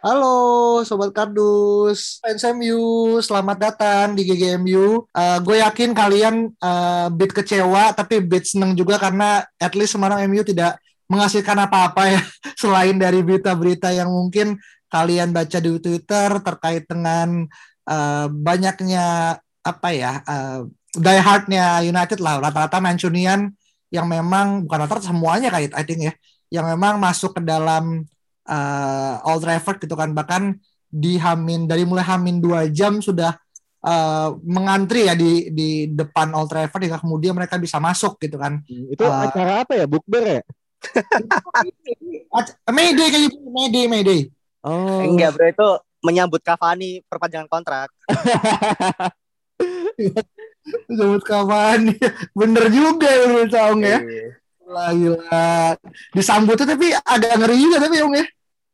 Halo Sobat Kardus, fans MU, selamat datang di GGMU. Uh, gue yakin kalian uh, bit kecewa tapi bit seneng juga karena at least Semarang MU tidak menghasilkan apa-apa ya. Selain dari berita-berita yang mungkin kalian baca di Twitter terkait dengan uh, banyaknya apa ya uh, die hardnya United lah. Rata-rata Mancunian yang memang bukan rata-rata semuanya kayak I think ya yang memang masuk ke dalam uh, Old Trafford gitu kan bahkan di Hamin dari mulai Hamin dua jam sudah uh, mengantri ya di di depan Old Trafford hingga kemudian mereka bisa masuk gitu kan Itu Uh, acara apa ya? Bukber ya? Mayday kayaknya Mayday Mayday Oh. Enggak bro itu menyambut Cavani perpanjangan kontrak. Sebut kapan bener juga ya menurut Saung ya Iya. Gila, gila. disambutnya tapi agak ngeri juga tapi Om ya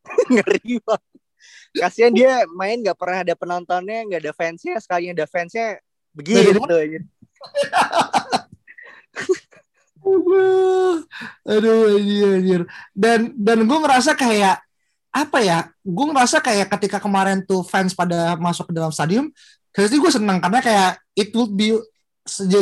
Ngeri banget. Kasihan dia main nggak pernah ada penontonnya, nggak ada fansnya, sekali ada fansnya begitu. aja. Aduh, aduh anjir, anjir. Dan dan gue merasa kayak apa ya? Gue ngerasa kayak ketika kemarin tuh fans pada masuk ke dalam stadium, jadi gue seneng karena kayak it would be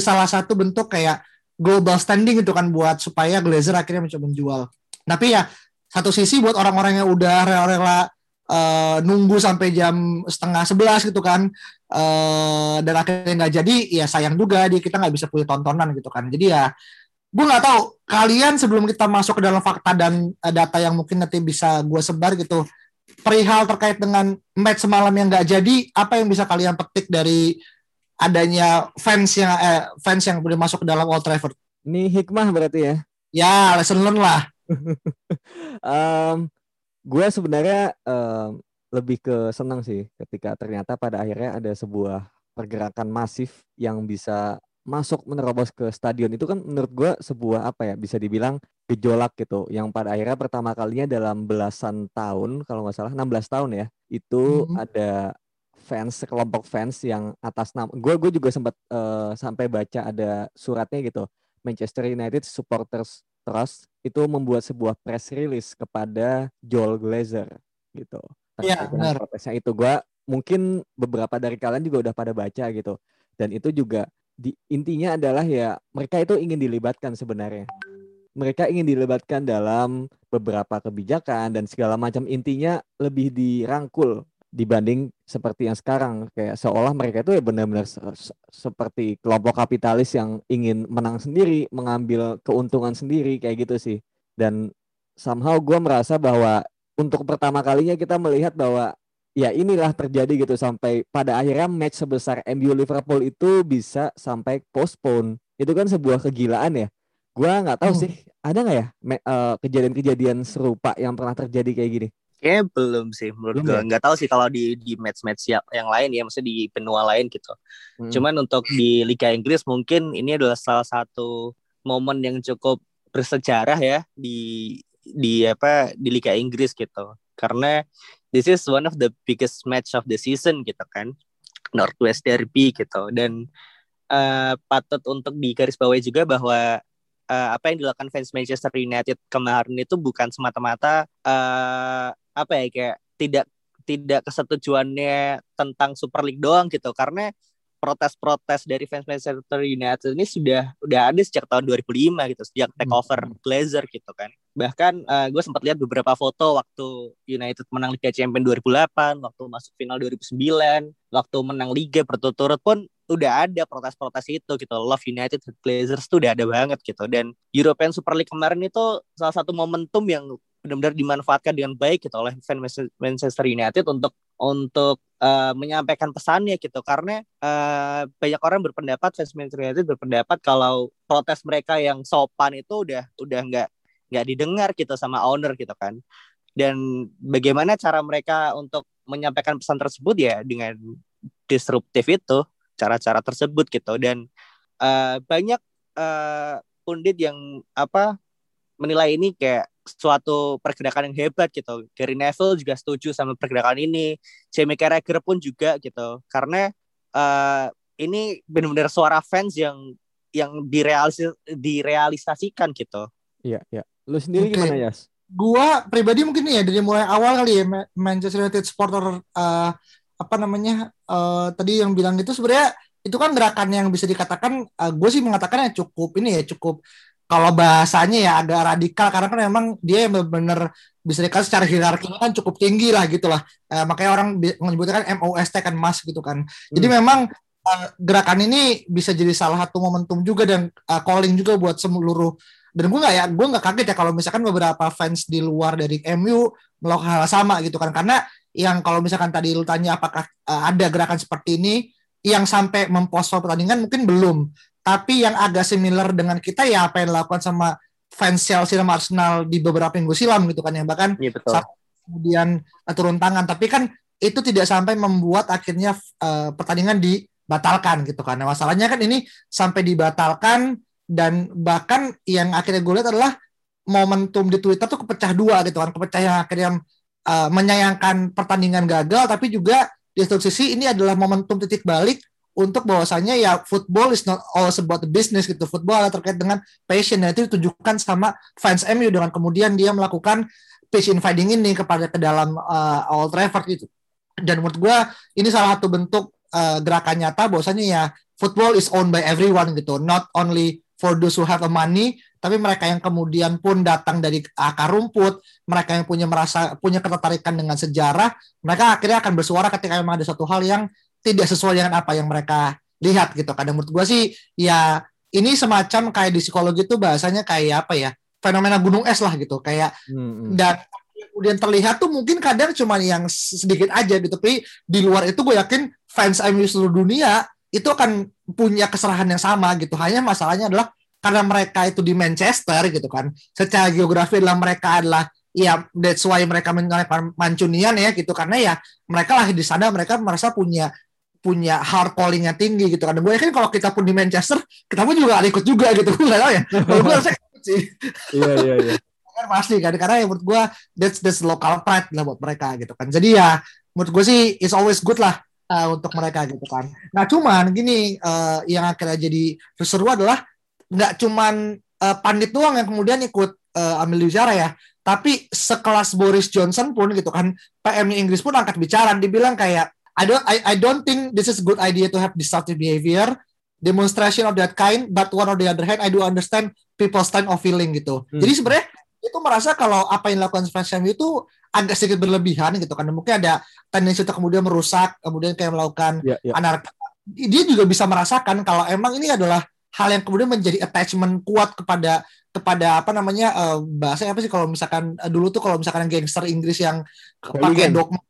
salah satu bentuk kayak global standing itu kan buat supaya Glazer akhirnya mencoba menjual. Tapi ya satu sisi buat orang-orang yang udah rela-rela eh, nunggu sampai jam setengah sebelas gitu kan eh, dan akhirnya nggak jadi ya sayang juga di kita nggak bisa punya tontonan gitu kan. Jadi ya gue nggak tahu kalian sebelum kita masuk ke dalam fakta dan eh, data yang mungkin nanti bisa gue sebar gitu perihal terkait dengan match semalam yang nggak jadi apa yang bisa kalian petik dari adanya fans yang eh, fans yang boleh masuk ke dalam Old Trafford? Ini hikmah berarti ya. ya lesson learn lah Em, gue sebenarnya em, lebih ke senang sih ketika ternyata pada akhirnya ada sebuah pergerakan masif yang bisa masuk menerobos ke stadion. Itu kan menurut gue sebuah apa ya bisa dibilang gejolak gitu. Yang pada akhirnya pertama kalinya dalam belasan tahun kalau nggak salah 16 tahun ya itu Mhm. ada fans sekelompok fans yang atas nama gue gue juga sempat eh, sampai baca ada suratnya gitu. Manchester United Supporters Trust itu membuat sebuah press release kepada Joel Glazer gitu. Iya, benar. protesnya itu gua mungkin beberapa dari kalian juga udah pada baca gitu. Dan itu juga di intinya adalah ya mereka itu ingin dilibatkan sebenarnya. Mereka ingin dilibatkan dalam beberapa kebijakan dan segala macam intinya lebih dirangkul dibanding seperti yang sekarang kayak seolah mereka itu ya benar-benar se- se- seperti kelompok kapitalis yang ingin menang sendiri, mengambil keuntungan sendiri kayak gitu sih. Dan somehow gue merasa bahwa untuk pertama kalinya kita melihat bahwa ya inilah terjadi gitu sampai pada akhirnya match sebesar MU Liverpool itu bisa sampai postpone. Itu kan sebuah kegilaan ya. Gua nggak tahu Hmm. sih ada nggak ya eh, kejadian-kejadian serupa yang pernah terjadi kayak gini. Kayaknya belum sih menurut Belum gue. ya? Nggak tahu sih kalau di di match-match yang, yang lain ya, maksudnya di benua lain gitu. Mm. Cuman untuk di Liga Inggris mungkin ini adalah salah satu momen yang cukup bersejarah ya di di apa di Liga Inggris gitu. Karena this is one of the biggest match of the season gitu kan. Northwest Derby gitu dan eh, patut untuk digarisbawahi juga bahwa eh, apa yang dilakukan fans Manchester United kemarin itu bukan semata-mata eh, apa ya kayak tidak tidak kesetujuannya tentang Super League doang gitu. Karena protes-protes dari fans Manchester United ini sudah udah ada sejak tahun 2005 gitu sejak takeover Glazer gitu kan. Bahkan gue sempat lihat beberapa foto waktu United menang Liga Champions 2008 waktu masuk final 2009 waktu menang Liga berturut-turut pun udah ada protes-protes itu gitu. Love United Glazers tuh udah ada banget gitu. Dan European Super League kemarin itu salah satu momentum yang benar-benar dimanfaatkan dengan baik gitu oleh fans Manchester United untuk untuk uh, menyampaikan pesannya gitu. Karena uh, banyak orang berpendapat fans Manchester United berpendapat kalau protes mereka yang sopan itu udah udah nggak nggak didengar gitu sama owner gitu kan. Dan bagaimana cara mereka untuk menyampaikan pesan tersebut ya dengan disruptif itu cara-cara tersebut gitu. Dan uh, banyak uh, pundit yang apa menilai ini kayak suatu pergerakan yang hebat gitu. Gary Neville juga setuju sama pergerakan ini. Jamie Carragher pun juga gitu. Karena uh, ini benar-benar suara fans yang yang direalis direalisasikan gitu. Iya, iya. Lu sendiri okay. gimana, Yas? Gua pribadi mungkin ya dari mulai awal kali ya Manchester United supporter uh, apa namanya uh, tadi yang bilang itu sebenarnya itu kan gerakan yang bisa dikatakan uh, gue sih mengatakannya cukup ini ya cukup kalau bahasanya ya agak radikal karena kan memang dia yang benar-benar bisa dikatakan secara hierarki kan cukup tinggi lah gitu lah. Uh, makanya orang menyebutnya kan MOST kan mas gitu kan. Hmm. jadi memang uh, gerakan ini bisa jadi salah satu momentum juga dan uh, calling juga buat seluruh. Dan gue nggak ya gue nggak kaget ya kalau misalkan beberapa fans di luar dari MU melakukan hal sama gitu kan. Karena yang kalau misalkan tadi lu tanya apakah uh, ada gerakan seperti ini yang sampai mempospon pertandingan mungkin belum tapi yang agak similar dengan kita ya apa yang dilakukan sama fans Chelsea dan Arsenal di beberapa minggu silam gitu kan ya. Bahkan ya, betul. kemudian uh, turun tangan. Tapi kan itu tidak sampai membuat akhirnya uh, pertandingan dibatalkan gitu kan. Nah, masalahnya kan ini sampai dibatalkan dan bahkan yang akhirnya gue lihat adalah momentum di Twitter tuh kepecah dua gitu kan. Kepecah yang akhirnya uh, menyayangkan pertandingan gagal tapi juga di satu sisi ini adalah momentum titik balik untuk bahwasanya ya football is not all about the business gitu. Football adalah terkait dengan passion dan itu ditunjukkan sama fans MU dengan kemudian dia melakukan pitch inviting ini kepada ke dalam uh, Old Trafford gitu. Dan menurut gue ini salah satu bentuk uh, gerakan nyata bahwasanya ya football is owned by everyone gitu, not only for those who have the money, tapi mereka yang kemudian pun datang dari akar rumput, mereka yang punya merasa punya ketertarikan dengan sejarah, mereka akhirnya akan bersuara ketika memang ada satu hal yang tidak sesuai dengan apa yang mereka lihat gitu. Kadang menurut gue sih ya ini semacam kayak di psikologi itu bahasanya kayak apa ya fenomena gunung es lah gitu. Kayak hmm. dan kemudian terlihat tuh mungkin kadang cuma yang sedikit aja gitu. Tapi di luar itu gue yakin fans MU seluruh dunia itu akan punya keserahan yang sama gitu. Hanya masalahnya adalah karena mereka itu di Manchester gitu kan. Secara geografi adalah mereka adalah ya that's why mereka menyalakan Mancunian ya gitu. Karena ya mereka lahir di sana mereka merasa punya punya hard callingnya tinggi gitu kan. Gue yakin kalau kita pun di Manchester, kita pun juga ikut juga gitu. Gue tahu ya. Kalau gue harusnya sih. Iya iya iya. Kan pasti kan karena yang menurut gue that's that's local pride lah buat mereka gitu kan. Jadi ya menurut gue sih it's always good lah uh, untuk mereka gitu kan. Nah cuman gini uh, yang akhirnya jadi seru adalah nggak cuman uh, pandit doang yang kemudian ikut uh, ambil bicara ya, tapi sekelas Boris Johnson pun gitu kan, PM Inggris pun angkat bicara, dibilang kayak I don't I, I don't think this is a good idea to have disruptive behavior demonstration of that kind but one on the other hand I do understand people's time of feeling gitu hmm. jadi sebenarnya itu merasa kalau apa yang dilakukan fans itu agak sedikit berlebihan gitu kan mungkin ada tendensi untuk kemudian merusak kemudian kayak melakukan yeah, yeah. anarki dia juga bisa merasakan kalau emang ini adalah hal yang kemudian menjadi attachment kuat kepada kepada apa namanya uh, bahasa apa sih kalau misalkan uh, dulu tuh kalau misalkan gangster Inggris yang pakai dogma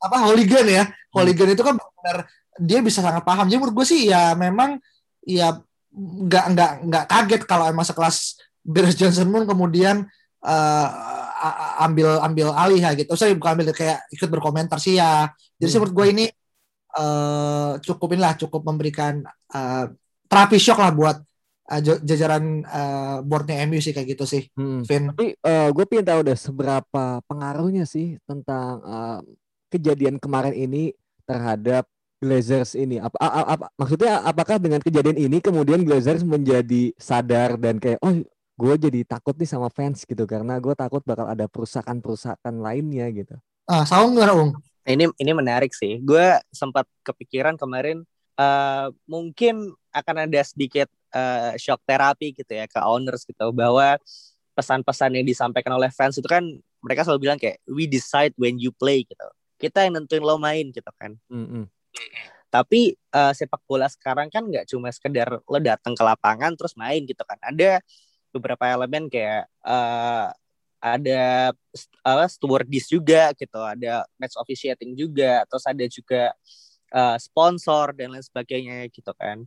apa hooligan ya hooligan hmm. itu kan benar dia bisa sangat paham jadi menurut gue sih ya memang ya nggak nggak nggak kaget kalau emang sekelas Boris Johnson pun kemudian uh, ambil ambil alih ya gitu saya bukan ambil kayak ikut berkomentar sih ya jadi hmm. menurut gue ini uh, cukup inilah cukup memberikan uh, terapi shock lah buat uh, jajaran uh, boardnya MU sih kayak gitu sih, hmm. Vin. Tapi uh, gue pengen tahu deh seberapa pengaruhnya sih tentang uh, kejadian kemarin ini terhadap Glazers ini? Apa, apa, apa maksudnya apakah dengan kejadian ini kemudian Glazers menjadi sadar dan kayak oh gue jadi takut nih sama fans gitu karena gue takut bakal ada perusakan-perusakan lainnya gitu. Ah, saung nggak Ung? Ini ini menarik sih. Gue sempat kepikiran kemarin uh, mungkin akan ada sedikit uh, shock terapi gitu ya ke owners gitu bahwa pesan-pesan yang disampaikan oleh fans itu kan mereka selalu bilang kayak we decide when you play gitu kita yang nentuin lo main gitu kan mm -hmm. tapi uh, sepak bola sekarang kan nggak cuma sekedar lo datang ke lapangan terus main gitu kan ada beberapa elemen kayak uh, ada uh, stewardess juga gitu, ada match officiating juga, terus ada juga uh, sponsor dan lain sebagainya gitu kan.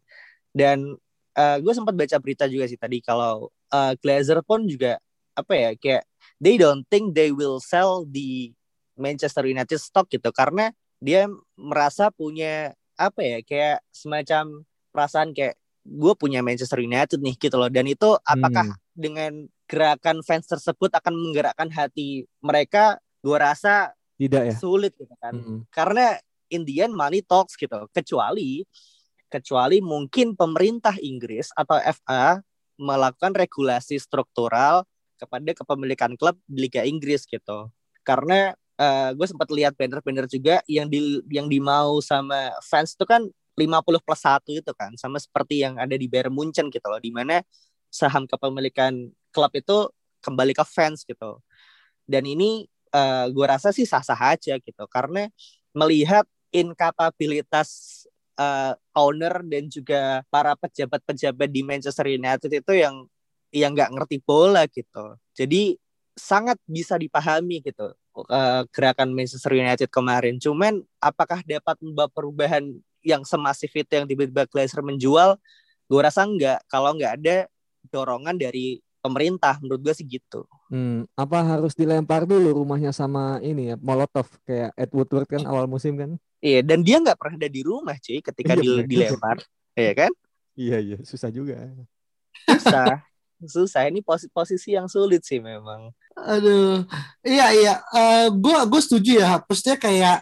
Dan uh, gue sempat baca berita juga sih tadi kalau uh, Glazer pun juga apa ya kayak they don't think they will sell the Manchester United stock gitu karena dia merasa punya apa ya kayak semacam perasaan kayak gue punya Manchester United nih gitu loh. Dan itu apakah hmm. dengan gerakan fans tersebut akan menggerakkan hati mereka? Gue rasa tidak ya. sulit gitu kan. Hmm. karena in the end money talks gitu. Kecuali kecuali mungkin pemerintah Inggris atau FA melakukan regulasi struktural kepada kepemilikan klub di Liga Inggris gitu. Karena uh, gue sempat lihat banner-banner juga yang di yang dimau sama fans itu kan 50 plus satu itu kan sama seperti yang ada di Bayern Munchen gitu loh di mana saham kepemilikan klub itu kembali ke fans gitu. Dan ini uh, eh, gue rasa sih sah-sah aja gitu karena melihat inkapabilitas uh, owner dan juga para pejabat-pejabat di Manchester United itu yang yang nggak ngerti bola gitu. Jadi sangat bisa dipahami gitu uh, gerakan Manchester United kemarin. Cuman apakah dapat membawa perubahan yang semasif itu yang tiba-tiba Glazer menjual? Gue rasa enggak. Kalau nggak ada dorongan dari pemerintah menurut gue sih gitu. Hmm, apa harus dilempar dulu rumahnya sama ini ya Molotov kayak Ed Woodward kan awal musim kan? Iya dan dia nggak pernah ada di rumah cuy ketika iya, dilempar, iya kan? Iya iya susah juga. Susah, susah ini posisi posisi yang sulit sih memang. Aduh, iya iya, uh, eh, gue gue setuju ya, maksudnya kayak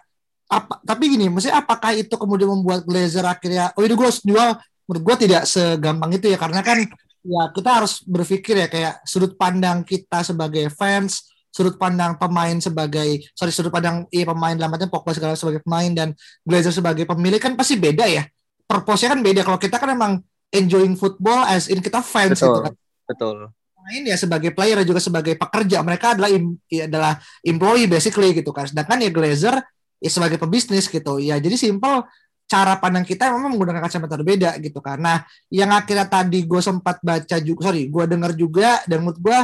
apa? Tapi gini, maksudnya apakah itu kemudian membuat Glazer akhirnya, oh itu gue jual, menurut gue tidak segampang itu ya, karena kan ya kita harus berpikir ya kayak sudut pandang kita sebagai fans sudut pandang pemain sebagai sorry sudut pandang iya pemain dalam Pogba segala sebagai pemain dan Glazer sebagai pemilik kan pasti beda ya. Purpose-nya kan beda. Kalau kita kan emang enjoying football as in kita fans betul, gitu kan. betul pemain ya sebagai player juga sebagai pekerja. Mereka adalah im, ya, adalah employee basically gitu kan. Sedangkan ya Glazer ya sebagai pebisnis gitu. Ya jadi simple cara pandang kita memang menggunakan kacamata berbeda gitu kan. Nah, yang akhirnya tadi gue sempat baca juga, sorry, gue dengar juga dan menurut gue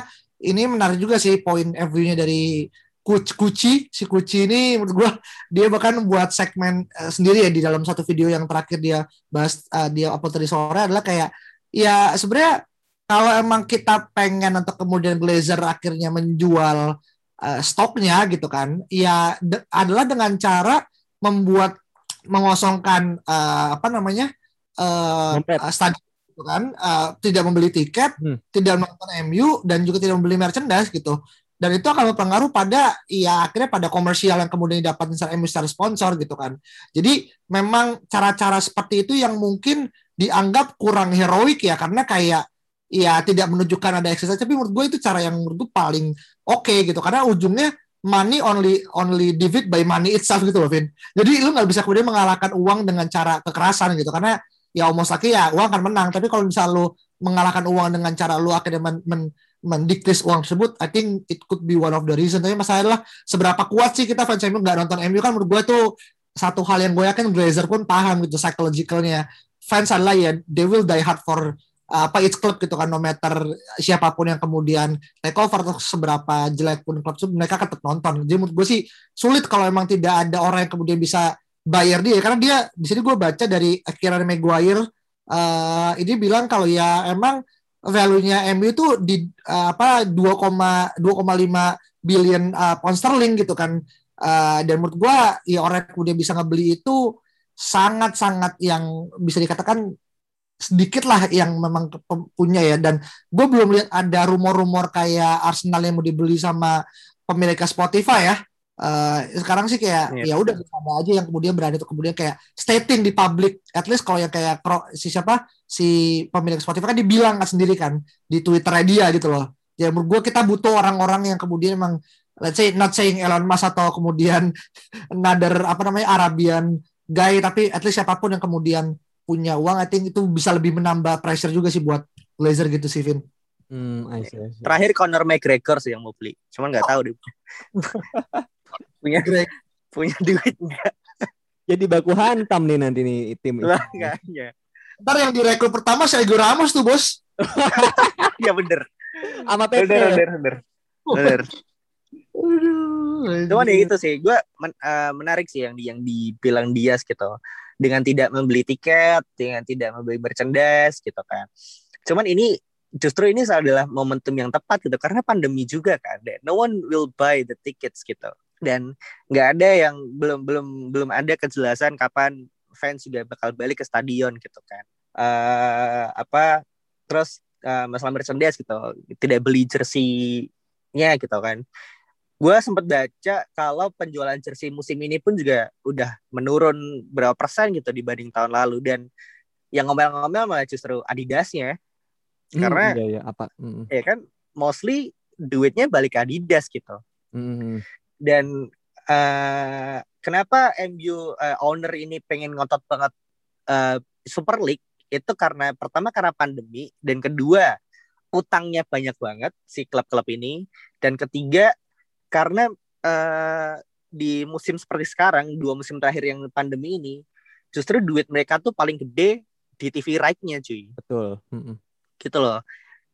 ini menarik juga sih poin view-nya dari Kuci, si Kuci ini menurut gue dia bahkan buat segmen uh, sendiri ya di dalam satu video yang terakhir dia bahas uh, dia upload tadi sore adalah kayak ya sebenarnya kalau emang kita pengen untuk kemudian Glazer akhirnya menjual uh, stoknya gitu kan, ya adalah dengan cara membuat mengosongkan uh, apa namanya uh, stadion gitu kan uh, tidak membeli tiket hmm. tidak menonton MU dan juga tidak membeli merchandise gitu. Dan itu akan berpengaruh pada ya akhirnya pada komersial yang kemudian didapat misalnya MU secara sponsor gitu kan. Jadi memang cara-cara seperti itu yang mungkin dianggap kurang heroik ya karena kayak ya tidak menunjukkan ada ekses tapi menurut gue itu cara yang menurut gue paling oke okay, gitu karena ujungnya money only only divide by money itself gitu loh Vin. Jadi lu nggak bisa kemudian mengalahkan uang dengan cara kekerasan gitu karena ya almost lagi ya uang akan menang. Tapi kalau misal lu mengalahkan uang dengan cara lu akhirnya men, men, mendiktis uang tersebut, I think it could be one of the reason. Tapi masalah adalah seberapa kuat sih kita fans MU nggak nonton MU kan menurut gue tuh satu hal yang gue yakin Glazer pun paham gitu psychologicalnya. Fans adalah ya they will die hard for apa it's club gitu kan no matter siapa pun yang kemudian take over atau seberapa jelek pun klub mereka tetap nonton. Jadi menurut gue sih sulit kalau emang tidak ada orang yang kemudian bisa bayar dia. Karena dia di sini gue baca dari Kieran Maguire uh, ini bilang kalau ya emang value-nya MU itu di uh, apa 2,2,5 billion uh, pound sterling gitu kan. Uh, dan menurut gue ya orang yang kemudian bisa ngebeli itu sangat-sangat yang bisa dikatakan sedikit lah yang memang punya ya. Dan gue belum lihat ada rumor-rumor kayak Arsenal yang mau dibeli sama pemilik Spotify ya. Uh, sekarang sih kayak yeah. ya udah ada aja yang kemudian berani untuk kemudian kayak stating di public. At least kalau yang kayak si siapa? Si pemilik Spotify kan dibilang kan sendiri kan di Twitter dia gitu loh. Ya menurut gue kita butuh orang-orang yang kemudian emang let's say not saying Elon Musk atau kemudian another apa namanya Arabian guy tapi at least siapa pun yang kemudian punya uang, I think itu bisa lebih menambah pressure juga sih buat Glazer gitu sih, Vin. Hmm, I see, I see. Terakhir Conor McGregor sih yang mau beli. Cuman nggak tahu deh. punya Greg. punya duit enggak. Jadi baku hantam nih nanti nih tim Lah, ya. Ntar yang direkrut pertama saya Ramos tuh, Bos. Iya bener. Sama Pepe. Bener, bener, bener. bener Aduh. cuman ya itu sih gue men- eh, menarik sih yang di yang dibilang Dias gitu dengan tidak membeli tiket dengan tidak membeli merchandise gitu kan. Cuman ini justru ini adalah momentum yang tepat gitu karena pandemi juga kan no one will buy the tickets gitu. Dan nggak ada yang belum belum belum ada kejelasan kapan fans juga bakal balik ke stadion gitu kan. Eh apa terus eh, masalah merchandise gitu tidak beli jersey-nya gitu kan gue sempat baca kalau penjualan jersey musim ini pun juga udah menurun berapa persen gitu dibanding tahun lalu. Dan yang ngomel-ngomel malah justru Adidasnya. Hmm, Karena- iya, iya, apa? Mm, ya kan mostly duitnya balik ke Adidas gitu. Mm, mm. dan eh, kenapa MU eh, owner ini pengen ngotot banget eh, Super League? Itu karena pertama karena pandemi dan kedua utangnya banyak banget si klub-klub ini. Dan ketiga karena eh, di musim seperti sekarang dua musim terakhir yang pandemi ini justru duit mereka tuh paling gede di TV right-nya cuy betul. Mm, mm. gitu loh.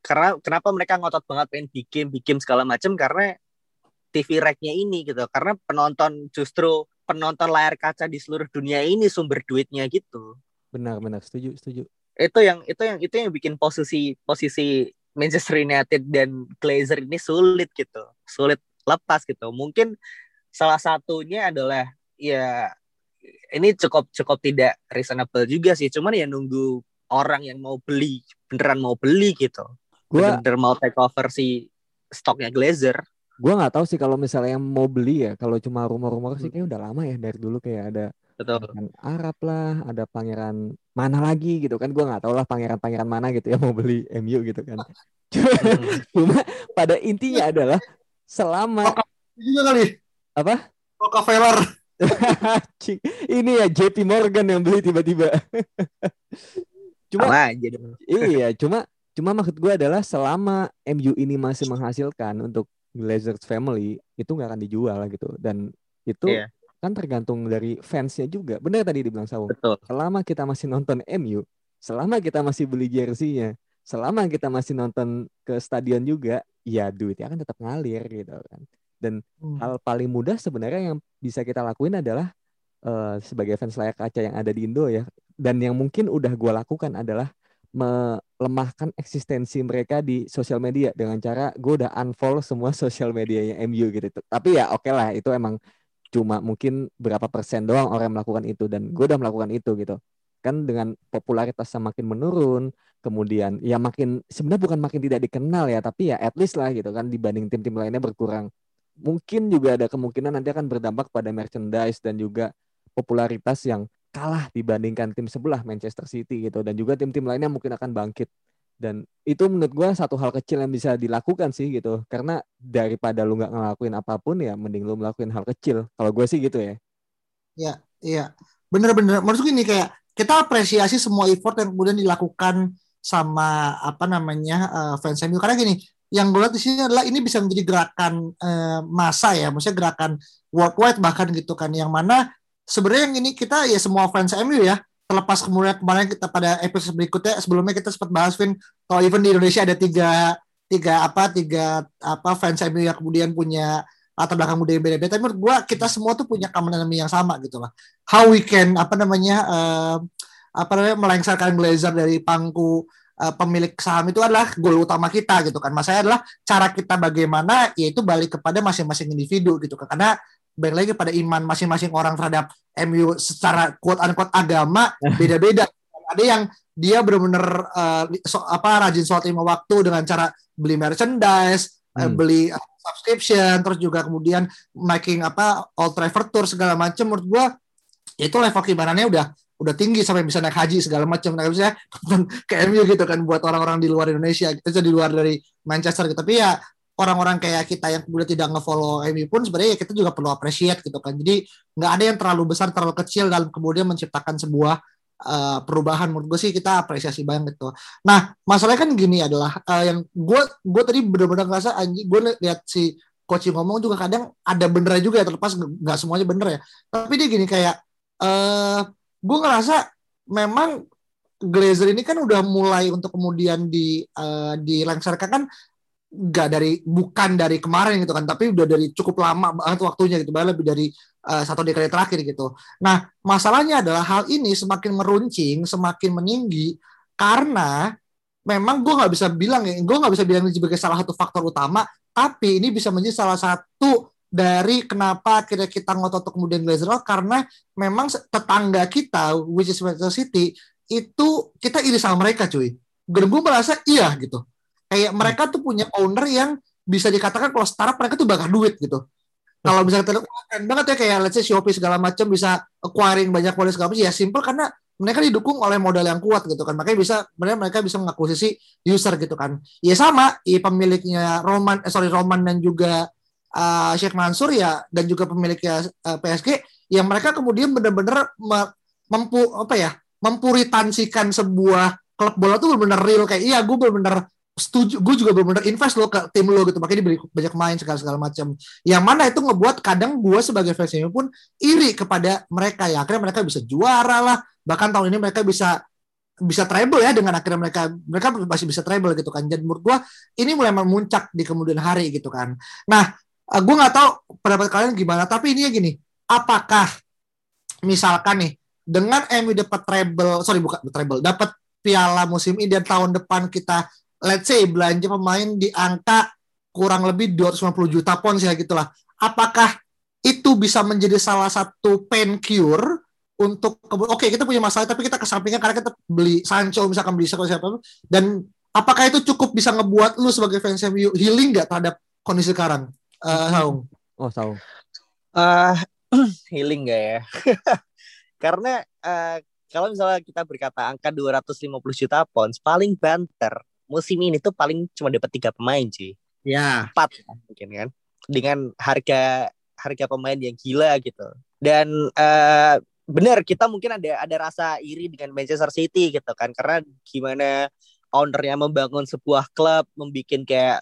Karena kenapa mereka ngotot banget pengen bikin bikin segala macam karena TV rack-nya ini gitu. Karena penonton justru penonton layar kaca di seluruh dunia ini sumber duitnya gitu. Benar, benar. Setuju, setuju. Itu yang itu yang itu yang bikin posisi posisi Manchester United dan Glazer ini sulit gitu. Sulit lepas gitu. Mungkin salah satunya adalah ya ini cukup cukup tidak reasonable juga sih. Cuman ya nunggu orang yang mau beli beneran mau beli gitu Gua bener-bener mau take over si stoknya Glazer gua nggak tahu sih kalau misalnya yang mau beli ya, kalau cuma rumor-rumor sih kayak udah lama ya dari dulu kayak ada betul pangeran Arab lah, ada pangeran mana lagi gitu kan. Gua nggak tahu lah pangeran-pangeran mana gitu yang mau beli MU gitu kan. Cuma, Hmm. cuma pada intinya adalah selama juga kali. apa? Rockefeller. Ini ya JP Morgan yang beli tiba-tiba. cuma sama aja dong iya, cuma cuma maksud gue adalah selama MU ini masih menghasilkan untuk Glazers family itu nggak akan dijual gitu dan itu Iya. kan tergantung dari fansnya juga. Benar tadi dibilang Saung. betul Selama kita masih nonton MU, selama kita masih beli jersey-nya, selama kita masih nonton ke stadion juga, ya duitnya akan tetap ngalir gitu kan. Dan Hmm. hal paling mudah sebenarnya yang bisa kita lakuin adalah eh, sebagai fans layar kaca yang ada di Indo ya dan yang mungkin udah gue lakukan adalah melemahkan eksistensi mereka di sosial media dengan cara gue udah unfollow semua sosial medianya MU gitu tapi ya oke lah itu emang cuma mungkin berapa persen doang orang yang melakukan itu dan gue udah melakukan itu gitu kan dengan popularitas yang makin menurun kemudian ya makin sebenarnya bukan makin tidak dikenal ya tapi ya at least lah gitu kan dibanding tim-tim lainnya berkurang. Mungkin juga ada kemungkinan nanti akan berdampak pada merchandise dan juga popularitas yang kalah dibandingkan tim sebelah Manchester City gitu dan juga tim-tim lainnya mungkin akan bangkit. Dan itu menurut gua satu hal kecil yang bisa dilakukan sih gitu karena daripada lu nggak ngelakuin apa pun ya mending lu melakukan hal kecil. Kalau gue sih gitu ya. Iya, bener-bener. Maksudku ini kayak kita apresiasi semua effort yang kemudian dilakukan sama apa namanya eh, fans MU karena gini, yang gue lihat di sini adalah ini bisa menjadi gerakan eh, massa ya, maksudnya gerakan worldwide bahkan gitu kan, yang mana sebenarnya yang ini kita ya semua fans MU ya, terlepas kemudian kemarin kita pada episode berikutnya sebelumnya kita sempat bahas Vin, kalau even di Indonesia ada tiga tiga apa tiga apa fans MU yang kemudian punya latar belakang budaya yang beda-beda. Tapi menurut gue kita semua tuh punya common yang sama gitu lah. How we can apa namanya eh, apa namanya melengsarkan Glazer dari pangku eh, pemilik saham itu adalah goal utama kita gitu kan. Masalahnya adalah cara kita bagaimana yaitu balik kepada masing-masing individu gitu kan. Karena balik lagi pada iman masing-masing orang terhadap MU secara quote unquote agama beda-beda. Ada yang dia benar-benar eh, so- apa rajin sholat lima waktu dengan cara beli merchandise, eh, Hmm. beli uh, subscription, terus juga kemudian making apa Old Trafford Tour segala macam. Menurut gua ya itu level keimanannya udah udah tinggi sampai bisa naik haji segala macam. Nah, bisa ke MU gitu kan buat orang-orang di luar Indonesia, kita di luar dari Manchester gitu. Tapi ya orang-orang kayak kita yang kemudian tidak nge-follow MU pun sebenarnya ya kita juga perlu appreciate gitu kan. Jadi nggak ada yang terlalu besar, terlalu kecil dalam kemudian menciptakan sebuah uh, perubahan menurut gue sih kita apresiasi banget gitu. Nah masalahnya kan gini adalah uh, yang gue gue tadi benar-benar ngerasa anjing gue lihat si coach ngomong juga kadang ada benernya juga ya terlepas nggak semuanya bener ya. Tapi dia gini kayak eh gue ngerasa memang Glazer ini kan udah mulai untuk kemudian di uh, dilengsarkan kan nggak dari bukan dari kemarin gitu kan tapi udah dari cukup lama banget waktunya gitu bahkan lebih dari uh, satu dekade terakhir gitu. Nah masalahnya adalah hal ini semakin meruncing semakin meninggi karena memang gue nggak bisa bilang ya gue nggak bisa bilang ini sebagai salah satu faktor utama tapi ini bisa menjadi salah satu dari kenapa akhirnya kita ngotot kemudian Glazer karena memang tetangga kita which is Manchester City itu kita iri sama mereka cuy. Dan gue merasa iya gitu. Kayak hmm. mereka tuh punya owner yang bisa dikatakan kalau startup mereka tuh bakar duit gitu. Kalau bisa kita keren banget ya kayak let's say Shopee segala macam bisa acquiring banyak modal segala macam ya simple karena mereka didukung oleh modal yang kuat gitu kan. Makanya bisa mereka mereka bisa mengakuisisi user gitu kan. Ya sama ya pemiliknya Roman eh, sorry Roman dan juga uh, Sheikh Mansur ya dan juga pemiliknya uh, eh, PSG yang mereka kemudian benar-benar mampu apa ya mempuritansikan sebuah klub bola tuh benar-benar real. Kayak iya gue benar-benar setuju gue juga benar-benar invest lo ke tim lo gitu. Makanya diberi banyak main segala segala macam yang mana itu ngebuat kadang gue sebagai fans ini pun iri kepada mereka. Ya akhirnya mereka bisa juara lah. Bahkan tahun ini mereka bisa bisa treble ya dengan akhirnya mereka mereka masih bisa treble gitu kan. Jadi menurut gue ini mulai memuncak di kemudian hari gitu kan. Nah eh, gue nggak tahu pendapat kalian gimana tapi ini ya gini apakah misalkan nih dengan MU dapat treble sorry bukan treble dapat piala musim ini dan tahun depan kita let's say belanja pemain di angka kurang lebih 250 juta pounds ya gitulah. Apakah itu bisa menjadi salah satu pain cure untuk oke okay, kita punya masalah tapi kita kesampingkan karena kita beli Sancho misalkan beli siapa siapa dan apakah itu cukup bisa ngebuat lu sebagai fans MU healing nggak terhadap kondisi sekarang uh, Saung? Oh Saung. Uh, healing gak ya? karena uh, kalau misalnya kita berkata angka 250 juta pounds paling banter musim ini tuh paling cuma dapat tiga pemain sih. Ya. Empat mungkin kan. Dengan harga harga pemain yang gila gitu. Dan uh, benar kita mungkin ada ada rasa iri dengan Manchester City gitu kan karena gimana ownernya membangun sebuah klub, membuat kayak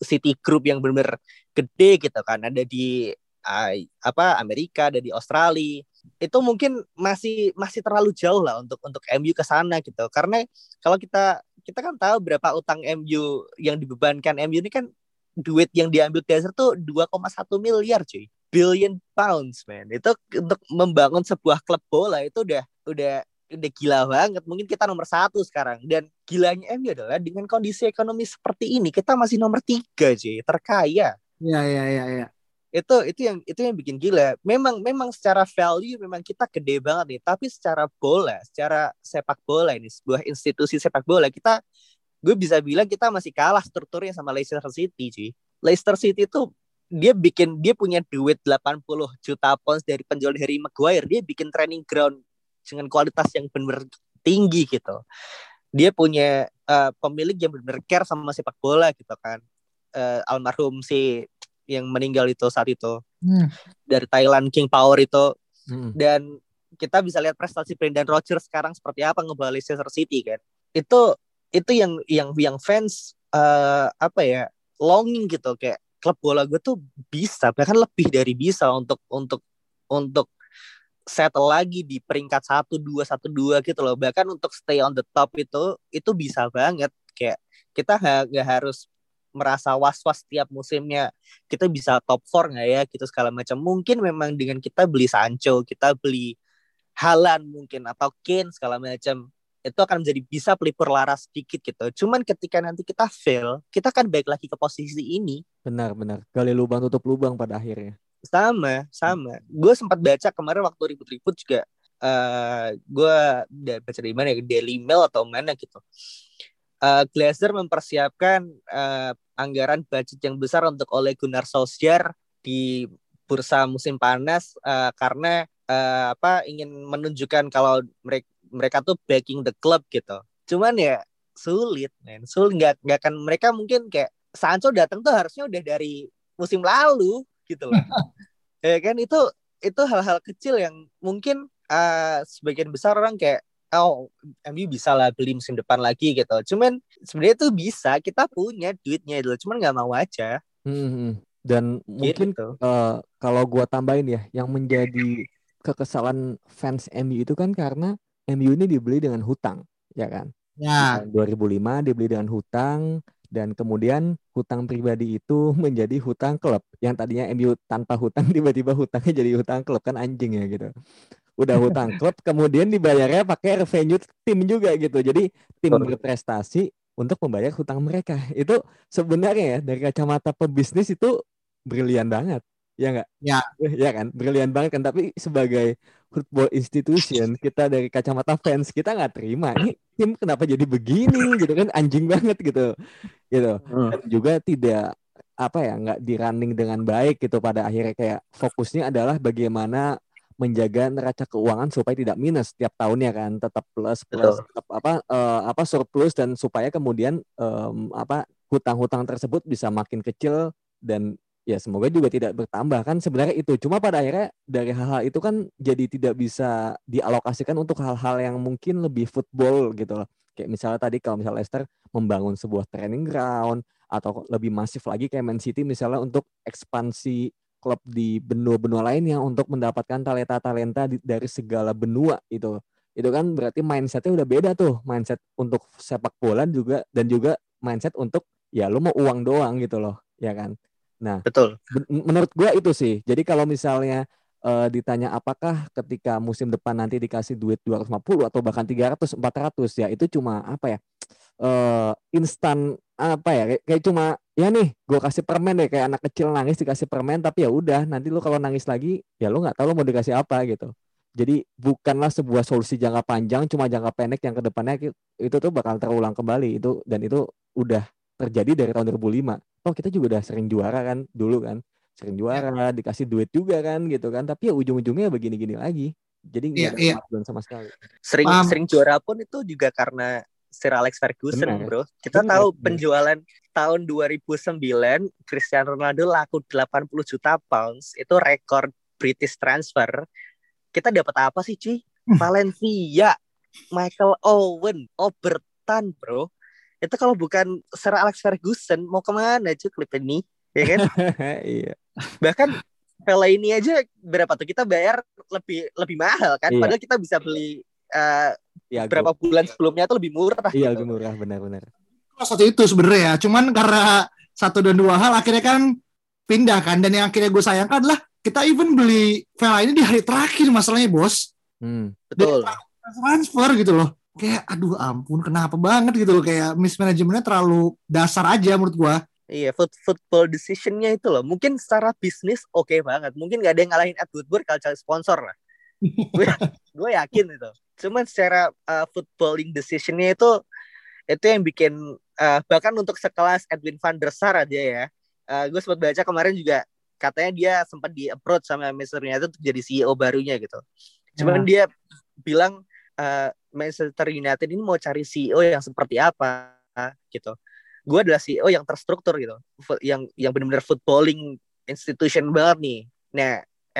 City Group yang benar-benar gede gitu kan. Ada di uh, apa Amerika, ada di Australia. Itu mungkin masih masih terlalu jauh lah untuk untuk MU ke sana gitu. Karena kalau kita kita kan tahu berapa utang MU yang dibebankan. MU ini kan duit yang diambil dasar tuh 2,1 miliar cuy. Billion pounds man. Itu untuk membangun sebuah klub bola itu udah udah udah gila banget. Mungkin kita nomor satu sekarang. Dan gilanya MU adalah dengan kondisi ekonomi seperti ini kita masih nomor tiga cuy terkaya. Ya ya ya ya itu itu yang itu yang bikin gila. Memang memang secara value memang kita gede banget nih. Tapi secara bola secara sepak bola ini sebuah institusi sepak bola kita gue bisa bilang kita masih kalah strukturnya sama Leicester City cuy Leicester City itu dia bikin dia punya duit 80 juta pounds dari penjual Harry Maguire. Dia bikin training ground dengan kualitas yang benar tinggi gitu. Dia punya uh, pemilik yang benar care sama sepak bola gitu kan. Uh, almarhum si yang meninggal itu saat itu. Hmm. dari Thailand King Power itu. Hmm. dan kita bisa lihat prestasi Brendan Rodgers sekarang seperti apa ngebawa Leicester City kan. Itu itu yang yang yang fans uh, apa ya longing gitu. Kayak klub bola gue tuh bisa bahkan lebih dari bisa untuk untuk untuk settle lagi di peringkat satu dua satu dua gitu loh bahkan untuk stay on the top itu itu bisa banget kayak kita nggak harus merasa was-was setiap musimnya kita bisa top 4 nggak ya gitu segala macam mungkin memang dengan kita beli Sancho kita beli Halan mungkin atau Kane segala macam itu akan menjadi bisa pelipur laras sedikit gitu. Cuman ketika nanti kita fail, kita akan baik lagi ke posisi ini. Benar, benar. Gali lubang tutup lubang pada akhirnya. Sama, sama. Gue sempat baca kemarin waktu ribut-ribut juga. Uh, gue baca di mana ya, Daily Mail atau mana gitu. Uh, Glazer mempersiapkan uh, anggaran budget yang besar untuk oleh Gunnar Solskjaer di bursa musim panas uh, karena uh, apa ingin menunjukkan kalau mereka mereka tuh backing the club gitu. Cuman ya sulit, men. Sulit nggak nggak akan mereka mungkin kayak Sancho datang tuh harusnya udah dari musim lalu gitu loh. ya kan itu itu hal-hal kecil yang mungkin uh, sebagian besar orang kayak oh MU bisa lah beli musim depan lagi gitu. Cuman sebenarnya tuh bisa, kita punya duitnya dulu, cuman nggak mau aja. Hmm, hmm. dan mungkin gitu. uh, kalau gua tambahin ya, yang menjadi kekesalan fans MU itu kan karena MU ini dibeli dengan hutang, ya kan? Ya. 2005 dibeli dengan hutang dan kemudian hutang pribadi itu menjadi hutang klub. Yang tadinya MU tanpa hutang tiba-tiba hutangnya jadi hutang klub. Kan anjing ya gitu. Udah hutang klub kemudian dibayarnya pakai revenue tim juga gitu. Jadi tim berprestasi untuk membayar hutang mereka. Itu sebenarnya ya dari kacamata pebisnis itu brilian banget. Ya enggak Ya. ya kan? Brilian banget kan. Tapi sebagai football institution kita dari kacamata fans kita nggak terima ini tim kenapa jadi begini? Gitu kan anjing banget gitu. Gitu. Hmm. dan juga tidak apa ya nggak di running dengan baik gitu pada akhirnya. Kayak fokusnya adalah bagaimana menjaga neraca keuangan supaya tidak minus setiap tahunnya kan. Tetap plus plus Betul. tetap apa eh, apa surplus dan supaya kemudian em, apa hutang-hutang tersebut bisa makin kecil dan ya semoga juga tidak bertambah. Kan sebenarnya itu. Cuma pada akhirnya dari hal-hal itu kan jadi tidak bisa dialokasikan untuk hal-hal yang mungkin lebih football gitu loh. Kayak misalnya tadi kalau misalnya Leicester membangun sebuah training ground atau lebih masif lagi kayak Man City misalnya untuk ekspansi klub di benua-benua lainnya untuk mendapatkan talenta-talenta dari segala benua itu itu kan berarti mindsetnya udah beda tuh. Mindset untuk sepak bola juga dan juga mindset untuk ya lu mau uang doang gitu loh ya kan Betul. Ben- menurut gua itu sih. Jadi kalau misalnya eh, ditanya apakah ketika musim depan nanti dikasih duit 250 atau bahkan 300 400 ya itu cuma apa ya? eh instan apa ya kayak, kayak cuma ya nih gue kasih permen deh kayak anak kecil nangis dikasih permen tapi ya udah nanti lu kalau nangis lagi ya lu nggak tahu lu mau dikasih apa gitu jadi bukanlah sebuah solusi jangka panjang cuma jangka pendek yang ke depannya itu tuh bakal terulang kembali itu dan itu udah terjadi dari tahun 2005 oh kita juga udah sering juara kan dulu kan sering juara dikasih duit juga kan gitu kan tapi ya ujung-ujungnya begini-gini lagi jadi nggak Iya, ada iya. sama sekali Sering Paham. sering juara pun itu juga karena Sir Alex Ferguson, Benar. Bro. Kita Benar, tahu benar. penjualan tahun 2009 Cristiano Ronaldo laku 80 juta pounds. Itu rekor British transfer. Kita dapat apa sih, cuy? Valencia, Michael Owen, Obertan, Bro. Itu kalau bukan Sir Alex Ferguson mau ke mana cuy klip ini? Ya kan? iya bahkan Vela ini aja berapa tuh kita bayar lebih lebih mahal kan Iya. padahal kita bisa beli eh, ya berapa bulan sebelumnya tuh lebih murah iya gitu. lebih murah benar-benar satu itu sebenarnya ya. Cuman karena satu dan dua hal akhirnya kan pindah kan. Dan yang akhirnya gue sayangkan adalah kita even beli Vela ini di hari terakhir masalahnya bos. hmm. betul Transfer gitu loh. Kayak aduh ampun kenapa banget? Gitu loh. Kayak mismanajemennya terlalu dasar aja menurut gue. iya foot, football decisionnya itu loh. Mungkin secara bisnis oke banget. Mungkin gak ada yang ngalahin Ed Woodward kalau cari sponsor lah. Gue yakin itu. Cuman secara uh, footballing decisionnya itu itu yang bikin uh, bahkan untuk sekelas Edwin van der Sar aja ya. Uh, gue sempat baca kemarin juga katanya dia sempat di approach sama Manchester United untuk jadi CEO barunya gitu. Cuman dia bilang uh, Manchester United ini mau cari CEO yang seperti apa gitu. Gue adalah CEO yang terstruktur gitu. Yang yang benar-benar footballing institution banget nih. Nah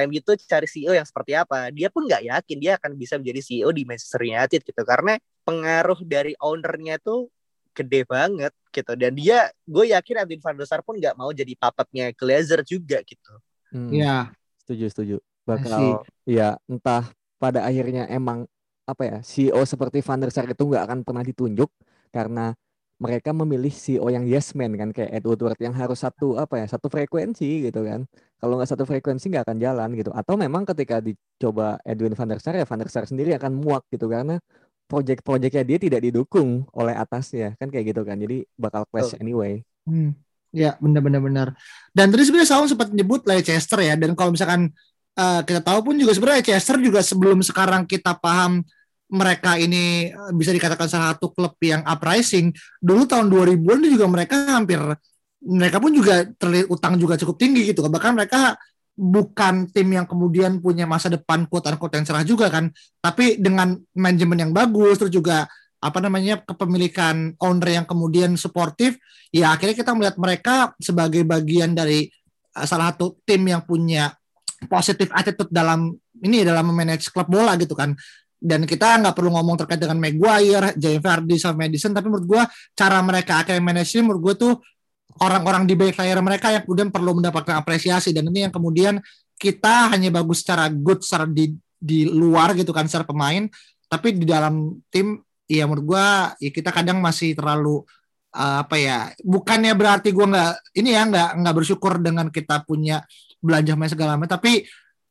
MU tuh cari CEO yang seperti apa dia pun nggak yakin dia akan bisa menjadi CEO di Manchester United gitu. Karena pengaruh dari ownernya tuh gede banget gitu. Dan dia gue yakin Edwin van der Sar pun nggak mau jadi papatnya Glazer juga gitu. Hmm. Iya. setuju setuju. Bakal ya entah pada akhirnya emang apa ya CEO seperti Van der Sar itu nggak akan pernah ditunjuk karena mereka memilih CEO yang yes man kan kayak Ed Woodward yang harus satu apa ya satu frekuensi gitu kan kalau nggak satu frekuensi nggak akan jalan gitu atau memang ketika dicoba Edwin van der Sar ya van der Sar sendiri akan muak gitu karena project-projectnya dia tidak didukung oleh atasnya kan kayak gitu kan jadi bakal clash anyway Hmm. Ya benar-benar benar. Dan tadi sebenarnya Saung sempat nyebut Leicester ya. Dan kalau misalkan eh, kita tahu pun juga sebenarnya Leicester juga sebelum sekarang kita paham mereka ini eh, bisa dikatakan salah satu klub yang uprising. Dulu tahun 2000-an juga mereka hampir mereka pun juga terlihat utang juga cukup tinggi gitu. Bahkan mereka bukan tim yang kemudian punya masa depan quote unquote yang cerah juga kan. Tapi dengan manajemen yang bagus terus juga apa namanya kepemilikan owner yang kemudian suportif ya akhirnya kita melihat mereka sebagai bagian dari uh, salah satu tim yang punya positif attitude dalam ini dalam memanage klub bola gitu kan. Dan kita nggak perlu ngomong terkait dengan Maguire, Jamie Vardy, sama Madison tapi menurut gua cara mereka akhirnya manage ini menurut gua tuh orang-orang di back layar mereka yang kemudian perlu mendapatkan apresiasi. Dan ini yang kemudian kita hanya bagus secara good secara di di luar gitu kan secara pemain. Tapi di dalam tim ya menurut gua ya kita kadang masih terlalu uh, apa ya bukannya berarti gue nggak ini ya nggak nggak bersyukur dengan kita punya belanja main segala macam tapi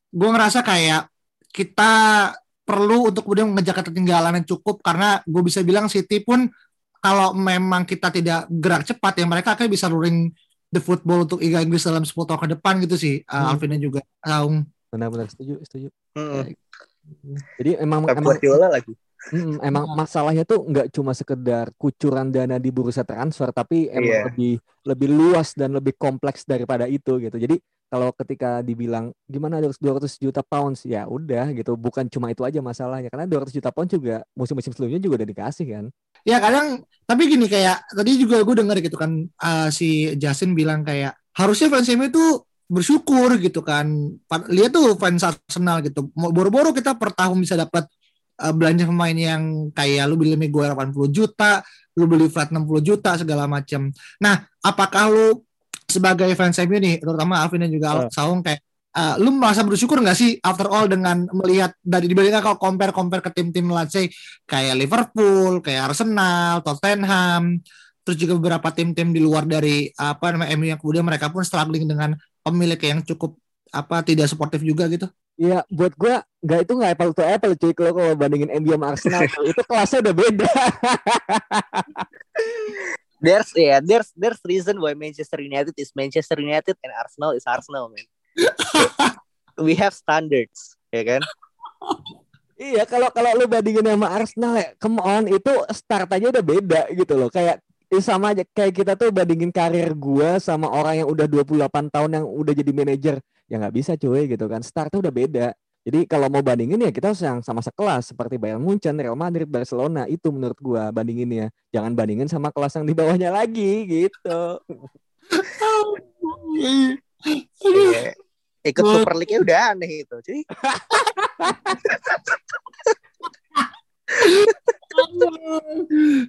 gue ngerasa kayak kita perlu untuk kemudian mengejar ketertinggalan yang cukup karena gue bisa bilang City pun kalau memang kita tidak gerak cepat ya mereka akan bisa luring the football untuk Liga Inggris dalam 10 tahun ke depan gitu sih uh, hmm. Alvin dan juga Saung benar-benar setuju setuju Hmm. jadi emang emang lagi. Mm, emang masalahnya tuh nggak cuma sekedar kucuran dana di bursa transfer, tapi emang Iya. lebih lebih luas dan lebih kompleks daripada itu gitu. Jadi kalau ketika dibilang gimana harus 200 juta pounds, ya udah gitu. Bukan cuma itu aja masalahnya, karena 200 juta pounds juga musim-musim sebelumnya juga udah dikasih kan. Ya kadang tapi gini kayak tadi juga gue denger gitu kan uh, si Justin bilang kayak harusnya fans MU itu bersyukur gitu kan. Lihat tuh fans Arsenal gitu. Boro-boro kita per tahun bisa dapat uh, belanja pemain yang kayak lu beli Miguel 80 juta, lu beli flat 60 juta segala macam. Nah, apakah lu sebagai fans MU nih, terutama Alvin dan juga Ah. Saung kayak uh, lu merasa bersyukur nggak sih after all dengan melihat dari dibandingkan kalau compare compare ke tim-tim let's say kayak Liverpool, kayak Arsenal, Tottenham, terus juga beberapa tim-tim di luar dari apa namanya MU yang kemudian mereka pun struggling dengan pemilik yang cukup apa tidak sportif juga gitu. Iya, buat gua nggak itu nggak apple to apple cuy kalau kalau bandingin MU sama Arsenal itu kelasnya udah beda. There's yeah, there's there's reason why Manchester United is Manchester United and Arsenal is Arsenal, man. We have standards, ya kan? Iya, kalau kalau lu bandingin sama Arsenal ya, come on, itu start aja udah beda gitu loh. Kayak eh, sama aja kayak kita tuh bandingin karir gua sama orang yang udah 28 tahun yang udah jadi manajer. Ya nggak bisa cuy gitu kan. Startnya udah beda. Jadi kalau mau bandingin ya kita harus yang sama sekelas seperti Bayern Munchen, Real Madrid, Barcelona itu menurut gua bandinginnya. Jangan bandingin sama kelas yang di bawahnya lagi gitu. Iya. Ikut Super League-nya udah aneh itu. Jadi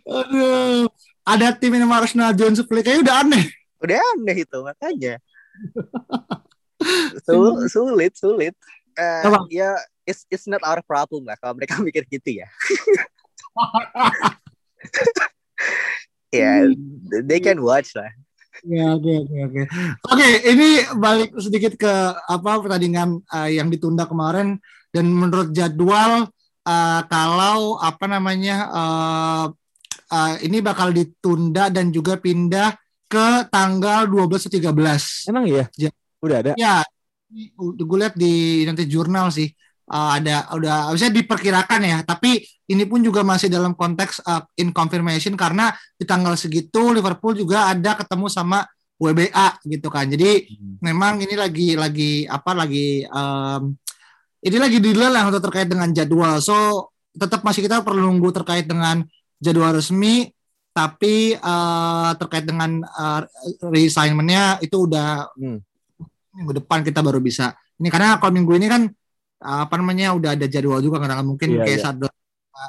Aduh. Ada tim yang Arsenal Jones Play kayaknya udah aneh. udah aneh itu makanya. Sul- sulit, sulit. Eh, Apa? ya it's it's not our problem lah kalau mereka mikir gitu ya. ya, they can watch lah. Ya, oke oke oke. Oke, ini balik sedikit ke apa pertandingan eh, yang ditunda kemarin dan menurut jadwal eh, kalau apa namanya eh, eh, ini bakal ditunda dan juga pindah ke tanggal 12 atau 13. Emang iya? Ja- Udah ada. Ya, gue lihat di nanti jurnal sih uh, ada udah bisa diperkirakan ya. Tapi ini pun juga masih dalam konteks uh, in confirmation karena di tanggal segitu Liverpool juga ada ketemu sama WBA gitu kan. Jadi memang ini lagi lagi apa lagi um, ini lagi deal lah untuk terkait dengan jadwal. So tetap masih kita perlu nunggu terkait dengan jadwal resmi. Tapi uh, terkait dengan uh, reassignmentnya itu udah Hmm. Minggu depan kita baru bisa. Ini karena kalau minggu ini kan uh, apa namanya udah ada jadwal juga karena mungkin Iya, kayak iya. saat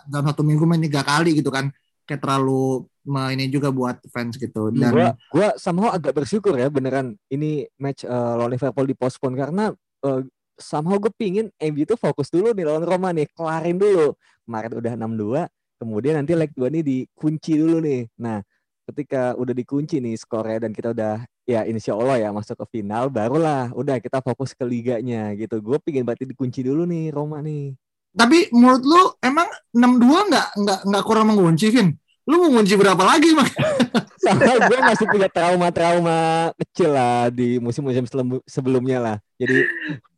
dalam satu minggu main tiga kali gitu kan. Kayak terlalu ini juga buat fans gitu. Dan gua gua somehow agak bersyukur ya beneran ini match eh, lawan Liverpool dipospon. Karena eh, somehow gue pingin MU itu fokus dulu nih lawan Roma nih kelarin dulu. Kemarin udah 6-2 kemudian nanti leg 2 nih dikunci dulu nih. Nah ketika udah dikunci nih skornya dan kita udah ya insya Allah ya masuk ke final barulah udah kita fokus ke liganya gitu. Gue pingin berarti dikunci dulu nih Roma nih. Tapi menurut lu emang 6-2 nggak nggak nggak kurang mengunci Vin? Lu mau ngunci berapa lagi mak? Sama gue masih punya trauma-trauma kecil lah di musim-musim sebelumnya lah. Jadi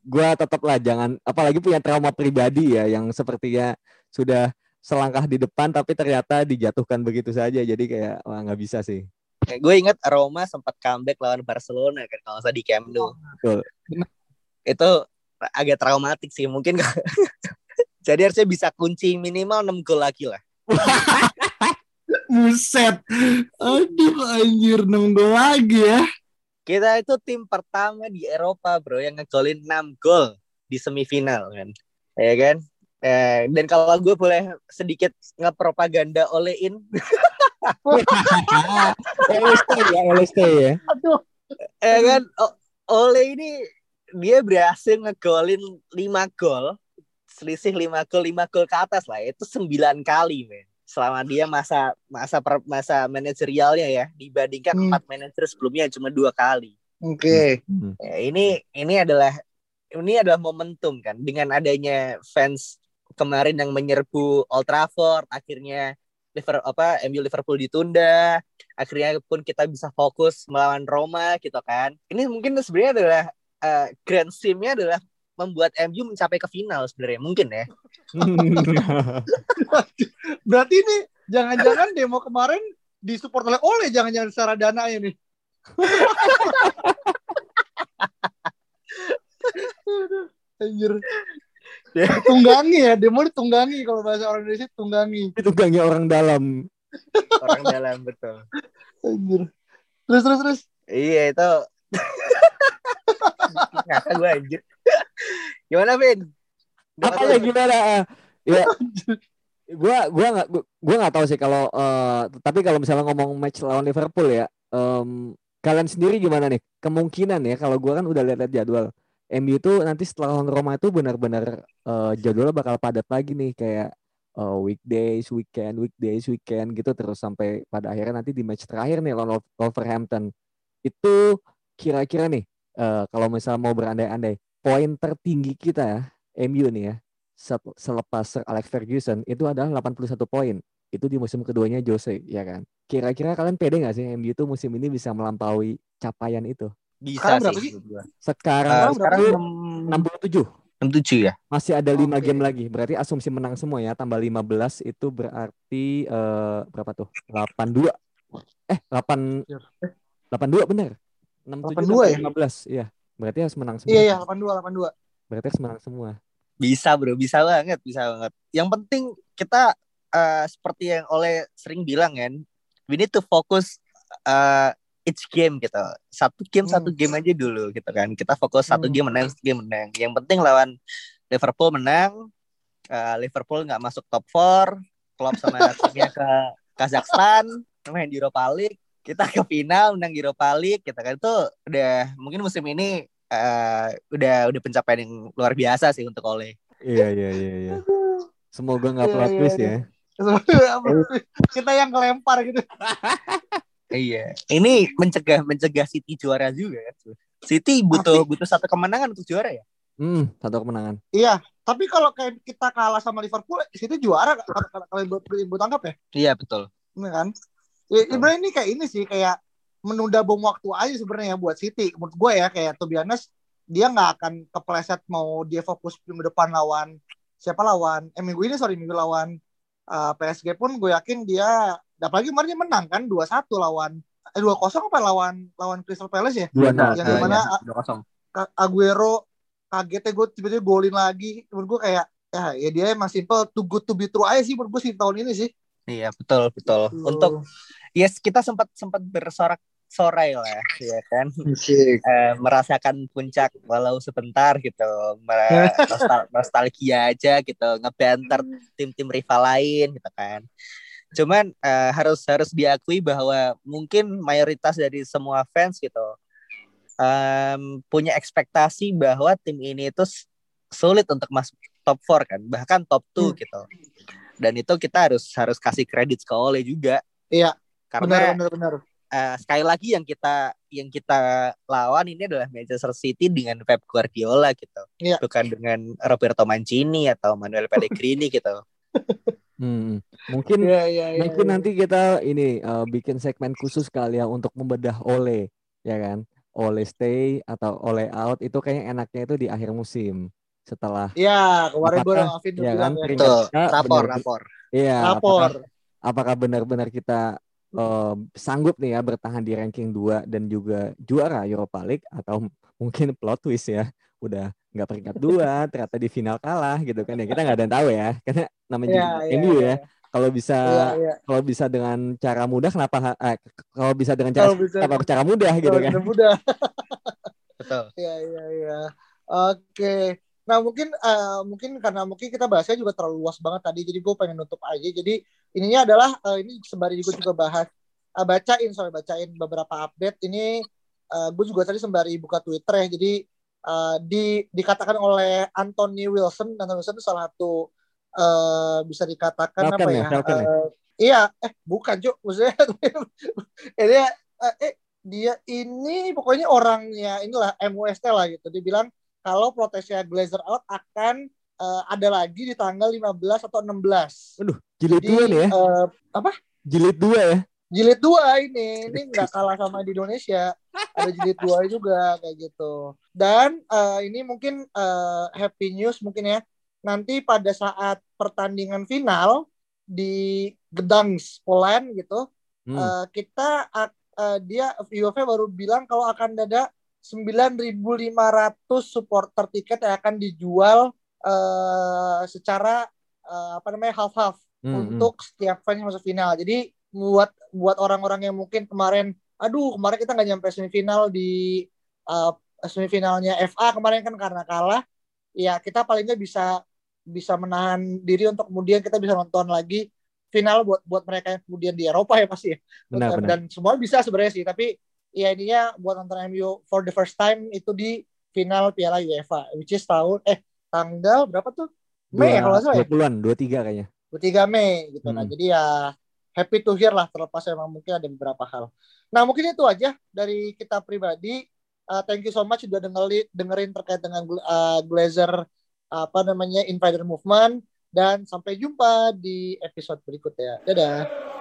gue tetap lah jangan, apalagi punya trauma pribadi ya yang sepertinya sudah selangkah di depan tapi ternyata dijatuhkan begitu saja. Jadi kayak wah nggak bisa sih. Gue ingat Roma sempat comeback lawan Barcelona kan kalau salah di Camp Nou. Betul. Itu agak traumatik sih mungkin. Jadi harusnya bisa kunci minimal 6 gol lagi lah. Buset. Aduh anjir 6 gol lagi ya. Kita itu tim pertama di Eropa bro yang ngegolin 6 gol di semifinal kan. Ya kan? Eh, dan kalau gue boleh sedikit ngepropaganda olein LST ya, LST ya. ya kan O- Ole ini dia berhasil ngegolin 5 gol selisih 5 gol 5 gol ke atas lah itu 9 kali men selama dia masa masa per, masa manajerialnya ya dibandingkan Hmm. empat manajer sebelumnya cuma dua kali. Oke. Hmm. Ya, ini ini adalah ini adalah momentum kan dengan adanya fans kemarin yang menyerbu Old Trafford akhirnya Liverpool apa MU Liverpool ditunda akhirnya pun kita bisa fokus melawan Roma gitu kan. Ini mungkin sebenarnya adalah eh, grand scheme-nya adalah membuat MU mencapai ke final sebenarnya mungkin ya. Berarti ini jangan-jangan demo kemarin disupport oleh Ole jangan-jangan secara dana ini. Aduh, Anjir. Ditunggangi ya, demo ditunggangi kalau bahasa orang Indonesia tunggangi. itu gangnya orang dalam orang dalam betul Anjir. Terus terus terus. iya itu ngakak gue anjir gimana Vin apa ya gimana ah? ya gua gua nggak gua, nggak tahu sih kalau eh, tapi kalau misalnya ngomong match lawan Liverpool ya em, kalian sendiri gimana nih kemungkinan ya kalau gua kan udah lihat jadwal MU itu nanti setelah lawan Roma itu benar-benar eh, jadwalnya bakal padat lagi nih kayak eh, weekdays weekend weekdays weekend gitu terus sampai pada akhirnya nanti di match terakhir nih lawan Wolverhampton itu kira-kira nih eh, kalau misalnya mau berandai-andai poin tertinggi kita ya MU nih ya selepas Sir Alex Ferguson itu adalah 81 poin. Itu di musim keduanya Jose, ya kan? Kira-kira kalian pede nggak sih MU itu musim ini bisa melampaui capaian itu? Bisa Sekarang berapa sih. Sekarang Eh, Sekarang enam 67. enam tujuh ya Masih ada lima Oke. game lagi. Berarti asumsi menang semua ya. Tambah 15 itu berarti eh, berapa tuh? 82. Eh, 8 82 benar. 67 82 ya? tambah 15. Iya. Berarti harus menang semua. Iya iya 82 82. Berarti harus menang semua. bisa bro bisa banget bisa banget yang penting kita eh, seperti yang oleh sering bilang kan we need to focus eh, each game gitu satu game Hmm. satu game aja dulu gitu kan kita fokus satu Hmm. game menang satu game menang yang penting lawan Liverpool menang eh, Liverpool nggak masuk top 4 Klopp sama timnya ke Kazakhstan main di Europa League kita ke final menang Europa League gitu kan itu udah mungkin musim ini eh, udah udah pencapaian yang luar biasa sih untuk Ole Iya, iya, iya, iya. Semoga nggak Iya, plot iya, twist iya. ya. Kita yang kelempar gitu. Iya, ini mencegah mencegah City juara juga kan. City butuh butuh satu kemenangan untuk juara ya. Hmm, satu kemenangan. Iya, tapi kalau kayak kita kalah sama Liverpool, situ juara kalau buat buat tangkap ya, Iya betul. ini kan? Ya, sebenarnya ini kayak ini sih kayak menunda bom waktu aja sebenarnya buat City. Menurut gue ya kayak to be honest, dia nggak akan kepleset mau dia fokus minggu depan lawan siapa lawan eh minggu ini sorry minggu lawan uh, PSG pun gue yakin dia apalagi kemarin dia menang kan 2-1 lawan eh 2-0 apa lawan lawan Crystal Palace ya? Dua nol. Yang Ah, di mana iya. Dua kosong. Ka- Aguero kaget ya gue tiba-tiba golin lagi menurut gue kayak ya, ya dia emang simple too good to be true aja sih menurut gue sih tahun ini sih Iya betul betul. Untuk yes kita sempat sempat bersorak sorai lah ya kan. Eh, merasakan puncak walau sebentar gitu Mer- nostal- nostalgia aja gitu ngebanter tim-tim rival lain gitu kan cuman eh, harus harus diakui bahwa mungkin mayoritas dari semua fans gitu em, punya ekspektasi bahwa tim ini itu sulit untuk masuk top 4 kan bahkan top 2 Hmm. gitu dan itu kita harus harus kasih kredit ke Ole juga Iya, karena benar benar benar eh, sekali lagi yang kita yang kita lawan ini adalah Manchester City dengan Pep Guardiola gitu, Iya. bukan dengan Roberto Mancini atau Manuel Pellegrini gitu. Hmm, mungkin Iya iya iya. mungkin iya. nanti kita ini eh, bikin segmen khusus kali ya untuk membedah Ole, ya kan? Ole stay atau Ole out itu kayaknya enaknya itu di akhir musim setelah Iya, kemarin gue Alvin ya kan, ya. peringkat Betul. Rapor, rapor. Iya, Lapor. apakah apakah benar-benar kita eh, sanggup nih ya bertahan di ranking 2 dan juga juara Europa League atau mungkin plot twist ya udah nggak peringkat dua ternyata di final kalah gitu kan ya kita nggak ada yang tahu ya karena namanya Iya, juga iya, MU iya. ya kalau bisa Iya, iya. kalau bisa dengan cara mudah kenapa eh, kalau bisa dengan cara bisa- kenapa cara mudah gitu kan udah mudah. Betul. Iya iya iya. Oke. Nah mungkin eh, mungkin karena mungkin kita bahasnya juga terlalu luas banget tadi, jadi gue pengen nutup aja. Jadi ininya adalah eh, ini sembari gue juga bahas eh, bacain sorry bacain beberapa update. Ini eh, gue juga tadi sembari buka Twitter ya. Jadi eh, di dikatakan oleh Anthony Wilson, Anthony Wilson itu salah satu uh, bisa dikatakan Falcon apa ya, ya? Falcon ya? uh, iya, eh bukan Cuk, maksudnya ini uh, eh dia ini pokoknya orangnya inilah MUST lah gitu. Dibilang kalau protesnya Glazer out akan uh, ada lagi di tanggal 15 atau 16. Aduh, jilid Jadi, dua nih ya. uh, apa? Jilid dua ya. Jilid dua ini, ini nggak kalah sama di Indonesia. Ada jilid dua juga kayak gitu. Dan uh, ini mungkin uh, happy news mungkin ya. Nanti pada saat pertandingan final di Gdansk, Poland gitu, Hmm. uh, kita uh, dia UEFA baru bilang kalau akan ada 9.500 supporter tiket yang akan dijual uh, secara uh, apa namanya half-half Hmm, hmm. untuk setiap fans yang masuk final. Jadi buat buat orang-orang yang mungkin kemarin, aduh kemarin kita nggak nyampe semifinal di uh, semifinalnya FA kemarin kan karena kalah, ya kita paling nggak bisa bisa menahan diri untuk kemudian kita bisa nonton lagi final buat buat mereka yang kemudian di Eropa ya pasti ya. Benar, benar. Dan semua bisa sebenarnya sih, tapi ya ininya buat nonton MU for the first time itu di final Piala UEFA, which is tahun eh tanggal berapa tuh? Mei ya kalau salah ya. 20-an, 23 kayaknya. 23 Mei gitu. Nah, Hmm. jadi ya happy to hear lah terlepas emang mungkin ada beberapa hal. Nah, mungkin itu aja dari kita pribadi. Uh, thank you so much sudah dengerin, dengerin terkait dengan uh, Glazer apa namanya Invader Movement dan sampai jumpa di episode berikutnya. Dadah.